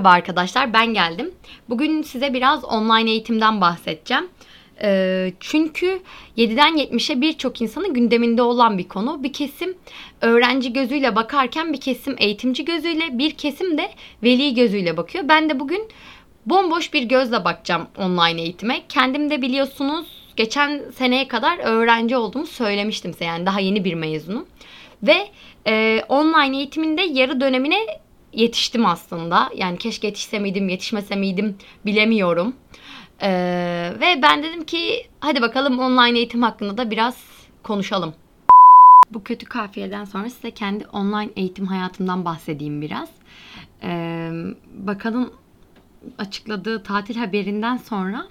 Merhaba arkadaşlar, ben geldim. Bugün size biraz online eğitimden bahsedeceğim. Ee, çünkü 7'den 70'e birçok insanın gündeminde olan bir konu. Bir kesim öğrenci gözüyle bakarken bir kesim eğitimci gözüyle, bir kesim de veli gözüyle bakıyor. Ben de bugün bomboş bir gözle bakacağım online eğitime. Kendim de biliyorsunuz geçen seneye kadar öğrenci olduğumu söylemiştim size. Yani daha yeni bir mezunum. Ve e, online eğitiminde yarı dönemine yetiştim aslında. Yani keşke yetişse miydim, yetişmese miydim bilemiyorum. Ee, ve ben dedim ki hadi bakalım online eğitim hakkında da biraz konuşalım. Bu kötü kafiyeden sonra size kendi online eğitim hayatımdan bahsedeyim biraz. Ee, bakalım açıkladığı tatil haberinden sonra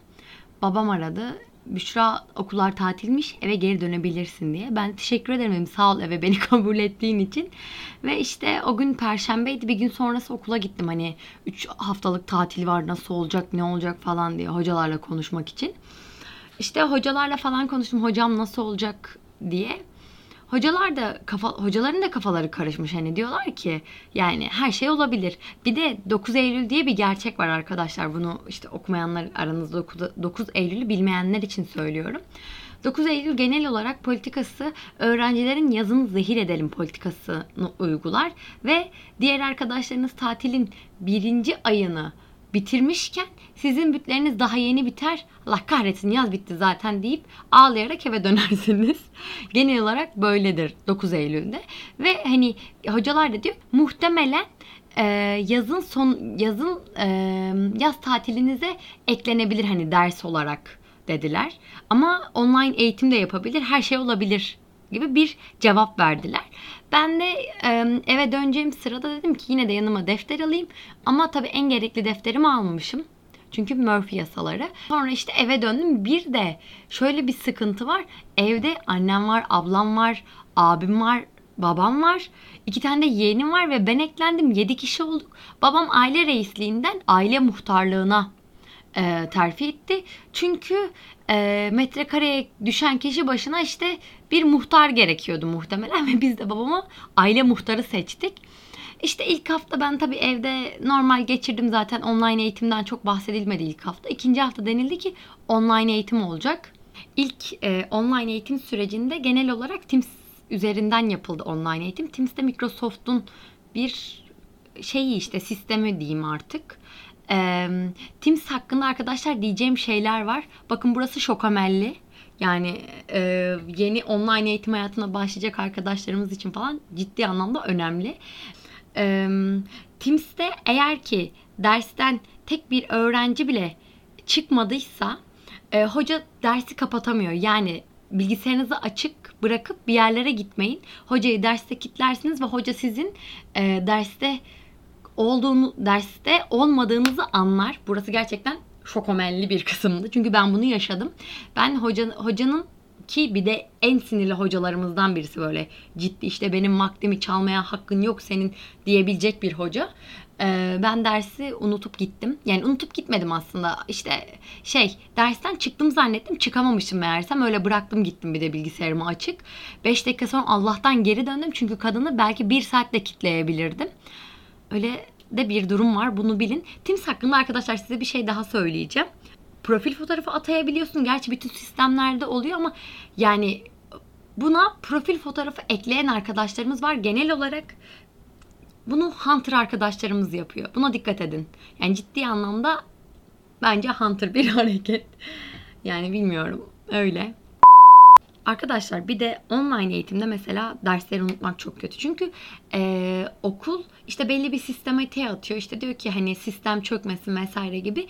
babam aradı. Büşra okullar tatilmiş eve geri dönebilirsin diye. Ben teşekkür ederim sağ ol eve beni kabul ettiğin için. Ve işte o gün perşembeydi bir gün sonrası okula gittim hani 3 haftalık tatil var nasıl olacak ne olacak falan diye hocalarla konuşmak için. İşte hocalarla falan konuştum hocam nasıl olacak diye. Hocalar da kafa, hocaların da kafaları karışmış hani diyorlar ki yani her şey olabilir. Bir de 9 Eylül diye bir gerçek var arkadaşlar. Bunu işte okumayanlar aranızda 9 Eylül'ü bilmeyenler için söylüyorum. 9 Eylül genel olarak politikası öğrencilerin yazını zehir edelim politikasını uygular ve diğer arkadaşlarınız tatilin birinci ayını bitirmişken sizin bütleriniz daha yeni biter. Allah kahretsin yaz bitti zaten deyip ağlayarak eve dönersiniz. Genel olarak böyledir 9 Eylül'de. Ve hani hocalar da diyor muhtemelen e, yazın son yazın e, yaz tatilinize eklenebilir hani ders olarak dediler. Ama online eğitim de yapabilir. Her şey olabilir gibi bir cevap verdiler. Ben de eve döneceğim sırada dedim ki yine de yanıma defter alayım. Ama tabii en gerekli defterimi almamışım. Çünkü Murphy yasaları. Sonra işte eve döndüm. Bir de şöyle bir sıkıntı var. Evde annem var, ablam var, abim var, babam var. iki tane de yeğenim var ve ben eklendim. Yedi kişi olduk. Babam aile reisliğinden aile muhtarlığına e, terfi etti. Çünkü e, metrekareye düşen kişi başına işte bir muhtar gerekiyordu muhtemelen ve biz de babama aile muhtarı seçtik. İşte ilk hafta ben tabii evde normal geçirdim zaten online eğitimden çok bahsedilmedi ilk hafta. İkinci hafta denildi ki online eğitim olacak. İlk e, online eğitim sürecinde genel olarak Teams üzerinden yapıldı online eğitim. Teams de Microsoft'un bir şeyi işte sistemi diyeyim artık. E, Teams hakkında arkadaşlar diyeceğim şeyler var. Bakın burası şokamelli. Yani e, yeni online eğitim hayatına başlayacak arkadaşlarımız için falan ciddi anlamda önemli. E, Teams'te eğer ki dersten tek bir öğrenci bile çıkmadıysa e, hoca dersi kapatamıyor. Yani bilgisayarınızı açık bırakıp bir yerlere gitmeyin. Hocayı derste kitlersiniz ve hoca sizin e, derste olduğunu derste olmadığınızı anlar. Burası gerçekten şokomelli bir kısımdı. Çünkü ben bunu yaşadım. Ben hoca, hocanın ki bir de en sinirli hocalarımızdan birisi böyle ciddi işte benim vaktimi çalmaya hakkın yok senin diyebilecek bir hoca. Ee, ben dersi unutup gittim. Yani unutup gitmedim aslında. İşte şey dersten çıktım zannettim çıkamamışım meğersem öyle bıraktım gittim bir de bilgisayarımı açık. 5 dakika sonra Allah'tan geri döndüm çünkü kadını belki 1 saatte kitleyebilirdim. Öyle de bir durum var. Bunu bilin. Teams hakkında arkadaşlar size bir şey daha söyleyeceğim. Profil fotoğrafı atayabiliyorsun. Gerçi bütün sistemlerde oluyor ama yani buna profil fotoğrafı ekleyen arkadaşlarımız var. Genel olarak bunu Hunter arkadaşlarımız yapıyor. Buna dikkat edin. Yani ciddi anlamda bence Hunter bir hareket. Yani bilmiyorum. Öyle. Arkadaşlar bir de online eğitimde mesela dersleri unutmak çok kötü. Çünkü e, okul işte belli bir sistematiğe atıyor. İşte diyor ki hani sistem çökmesin vesaire gibi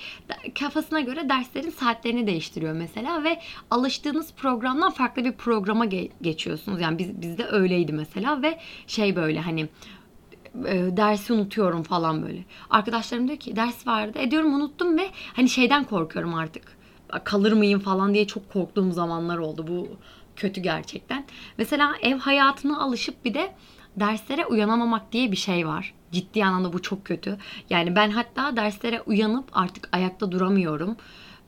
kafasına göre derslerin saatlerini değiştiriyor mesela ve alıştığınız programdan farklı bir programa ge- geçiyorsunuz. Yani biz bizde öyleydi mesela ve şey böyle hani e, dersi unutuyorum falan böyle. Arkadaşlarım diyor ki ders vardı. Ediyorum unuttum ve hani şeyden korkuyorum artık. Kalır mıyım falan diye çok korktuğum zamanlar oldu. Bu kötü gerçekten. Mesela ev hayatına alışıp bir de derslere uyanamamak diye bir şey var. Ciddi anlamda bu çok kötü. Yani ben hatta derslere uyanıp artık ayakta duramıyorum.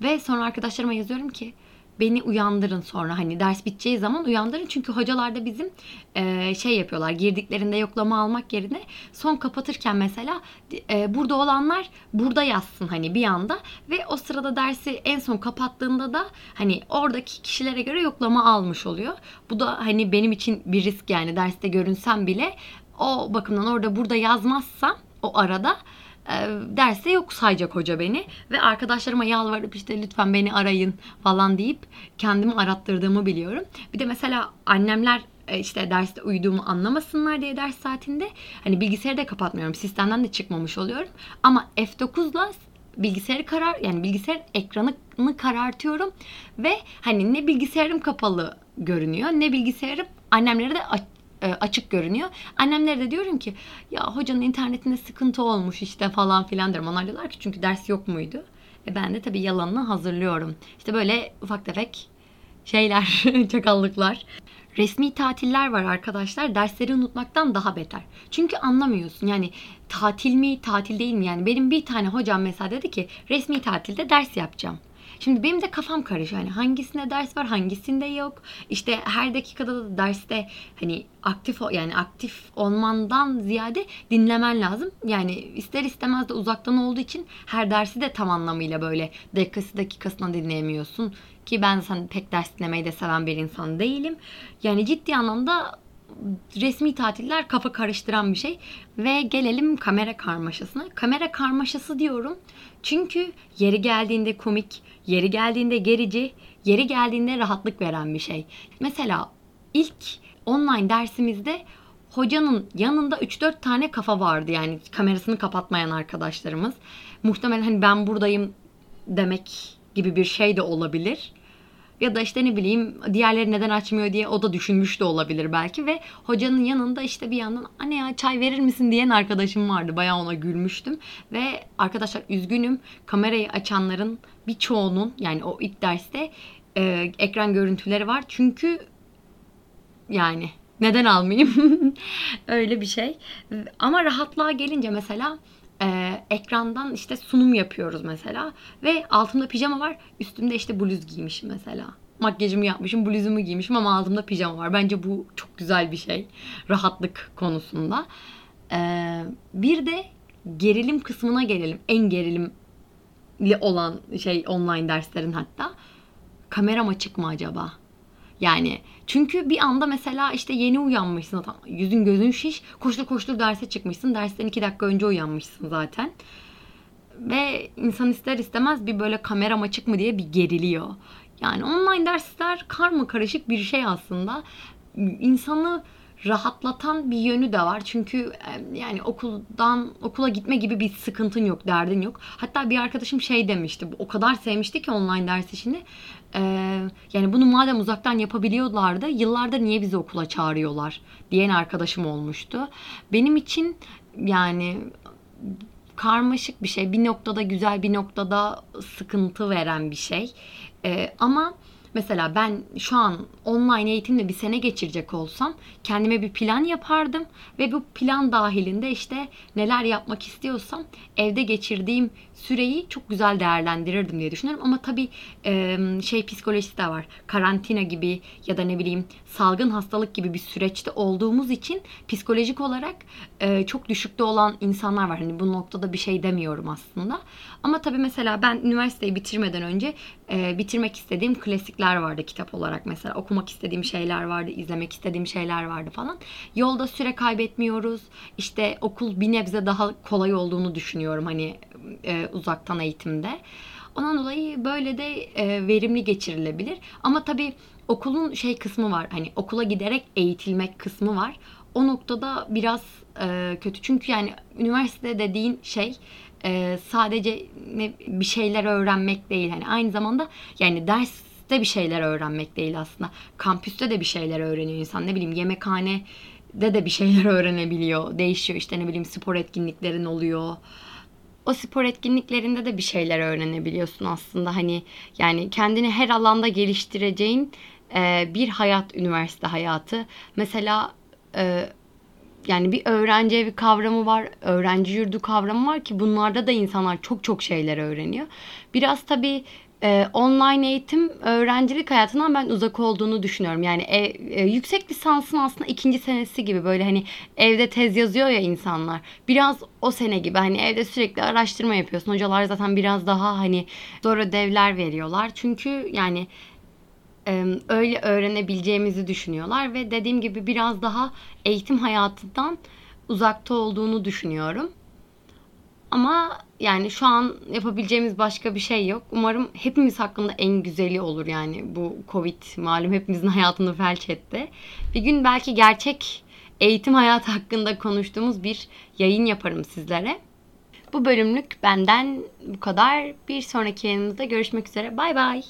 Ve sonra arkadaşlarıma yazıyorum ki beni uyandırın sonra. Hani ders biteceği zaman uyandırın. Çünkü hocalar da bizim e, şey yapıyorlar. Girdiklerinde yoklama almak yerine son kapatırken mesela e, burada olanlar burada yazsın hani bir anda. Ve o sırada dersi en son kapattığında da hani oradaki kişilere göre yoklama almış oluyor. Bu da hani benim için bir risk yani derste görünsem bile o bakımdan orada burada yazmazsam o arada e, yok sayacak hoca beni ve arkadaşlarıma yalvarıp işte lütfen beni arayın falan deyip kendimi arattırdığımı biliyorum. Bir de mesela annemler e, işte derste uyuduğumu anlamasınlar diye ders saatinde hani bilgisayarı da kapatmıyorum. Sistemden de çıkmamış oluyorum. Ama F9'la bilgisayarı karar yani bilgisayar ekranını karartıyorum ve hani ne bilgisayarım kapalı görünüyor ne bilgisayarım annemlere de e, açık görünüyor. Annemlere de diyorum ki ya hocanın internetinde sıkıntı olmuş işte falan filan derim. Onlar diyorlar ki çünkü ders yok muydu? E ben de tabii yalanını hazırlıyorum. İşte böyle ufak tefek şeyler, çakallıklar. Resmi tatiller var arkadaşlar. Dersleri unutmaktan daha beter. Çünkü anlamıyorsun. Yani tatil mi, tatil değil mi? Yani benim bir tane hocam mesela dedi ki resmi tatilde ders yapacağım. Şimdi benim de kafam karışıyor. Yani hangisinde ders var, hangisinde yok. İşte her dakikada da derste hani aktif yani aktif olmandan ziyade dinlemen lazım. Yani ister istemez de uzaktan olduğu için her dersi de tam anlamıyla böyle dakikası dakikasına dinleyemiyorsun. Ki ben sen pek ders dinlemeyi de seven bir insan değilim. Yani ciddi anlamda resmi tatiller kafa karıştıran bir şey. Ve gelelim kamera karmaşasına. Kamera karmaşası diyorum. Çünkü yeri geldiğinde komik, yeri geldiğinde gerici, yeri geldiğinde rahatlık veren bir şey. Mesela ilk online dersimizde hocanın yanında 3-4 tane kafa vardı yani kamerasını kapatmayan arkadaşlarımız. Muhtemelen hani ben buradayım demek gibi bir şey de olabilir. Ya da işte ne bileyim diğerleri neden açmıyor diye o da düşünmüş de olabilir belki ve hocanın yanında işte bir yandan anne ya çay verir misin diyen arkadaşım vardı. Bayağı ona gülmüştüm ve arkadaşlar üzgünüm kamerayı açanların birçoğunun yani o ilk derste e, ekran görüntüleri var. Çünkü yani neden almayayım? Öyle bir şey. Ama rahatlığa gelince mesela e, ekrandan işte sunum yapıyoruz mesela. Ve altımda pijama var. Üstümde işte bluz giymişim mesela. Makyajımı yapmışım, bluzumu giymişim ama altımda pijama var. Bence bu çok güzel bir şey. Rahatlık konusunda. Ee, bir de gerilim kısmına gelelim. En gerilimli olan şey online derslerin hatta. Kameram açık mı acaba? Yani çünkü bir anda mesela işte yeni uyanmışsın zaten yüzün gözün şiş koştur koştur derse çıkmışsın dersten iki dakika önce uyanmışsın zaten. Ve insan ister istemez bir böyle kameram açık mı diye bir geriliyor. Yani online dersler karma karışık bir şey aslında. İnsanı rahatlatan bir yönü de var. Çünkü yani okuldan okula gitme gibi bir sıkıntın yok, derdin yok. Hatta bir arkadaşım şey demişti. O kadar sevmişti ki online ders işini. Ee, yani bunu madem uzaktan yapabiliyorlardı, yıllarda niye bizi okula çağırıyorlar diyen arkadaşım olmuştu. Benim için yani karmaşık bir şey. Bir noktada güzel, bir noktada sıkıntı veren bir şey. Ee, ama Mesela ben şu an online eğitimle bir sene geçirecek olsam kendime bir plan yapardım ve bu plan dahilinde işte neler yapmak istiyorsam evde geçirdiğim süreyi çok güzel değerlendirirdim diye düşünüyorum. Ama tabii şey psikolojisi de var. Karantina gibi ya da ne bileyim salgın hastalık gibi bir süreçte olduğumuz için psikolojik olarak çok düşükte olan insanlar var. Hani bu noktada bir şey demiyorum aslında. Ama tabii mesela ben üniversiteyi bitirmeden önce bitirmek istediğim klasikler vardı kitap olarak mesela. Okumak istediğim şeyler vardı, izlemek istediğim şeyler vardı falan. Yolda süre kaybetmiyoruz. İşte okul bir nebze daha kolay olduğunu düşünüyorum. Hani e, uzaktan eğitimde. Ondan dolayı böyle de e, verimli geçirilebilir. Ama tabii okulun şey kısmı var. Hani okula giderek eğitilmek kısmı var. O noktada biraz e, kötü. Çünkü yani üniversite dediğin şey e, sadece ne, bir şeyler öğrenmek değil. Hani aynı zamanda yani derste bir şeyler öğrenmek değil aslında. Kampüste de bir şeyler öğreniyor insan. Ne bileyim yemekhane de de bir şeyler öğrenebiliyor. Değişiyor işte ne bileyim spor etkinliklerin oluyor o spor etkinliklerinde de bir şeyler öğrenebiliyorsun aslında. Hani yani kendini her alanda geliştireceğin e, bir hayat, üniversite hayatı. Mesela e, yani bir öğrenci evi kavramı var, öğrenci yurdu kavramı var ki bunlarda da insanlar çok çok şeyler öğreniyor. Biraz tabii e, online eğitim öğrencilik hayatından ben uzak olduğunu düşünüyorum. Yani e, e, yüksek lisansın aslında ikinci senesi gibi böyle hani evde tez yazıyor ya insanlar. Biraz o sene gibi hani evde sürekli araştırma yapıyorsun. Hocalar zaten biraz daha hani zor ödevler veriyorlar. Çünkü yani e, öyle öğrenebileceğimizi düşünüyorlar ve dediğim gibi biraz daha eğitim hayatından uzakta olduğunu düşünüyorum. Ama yani şu an yapabileceğimiz başka bir şey yok. Umarım hepimiz hakkında en güzeli olur yani bu Covid malum hepimizin hayatını felç etti. Bir gün belki gerçek eğitim hayatı hakkında konuştuğumuz bir yayın yaparım sizlere. Bu bölümlük benden bu kadar. Bir sonraki yayınımızda görüşmek üzere. Bay bay.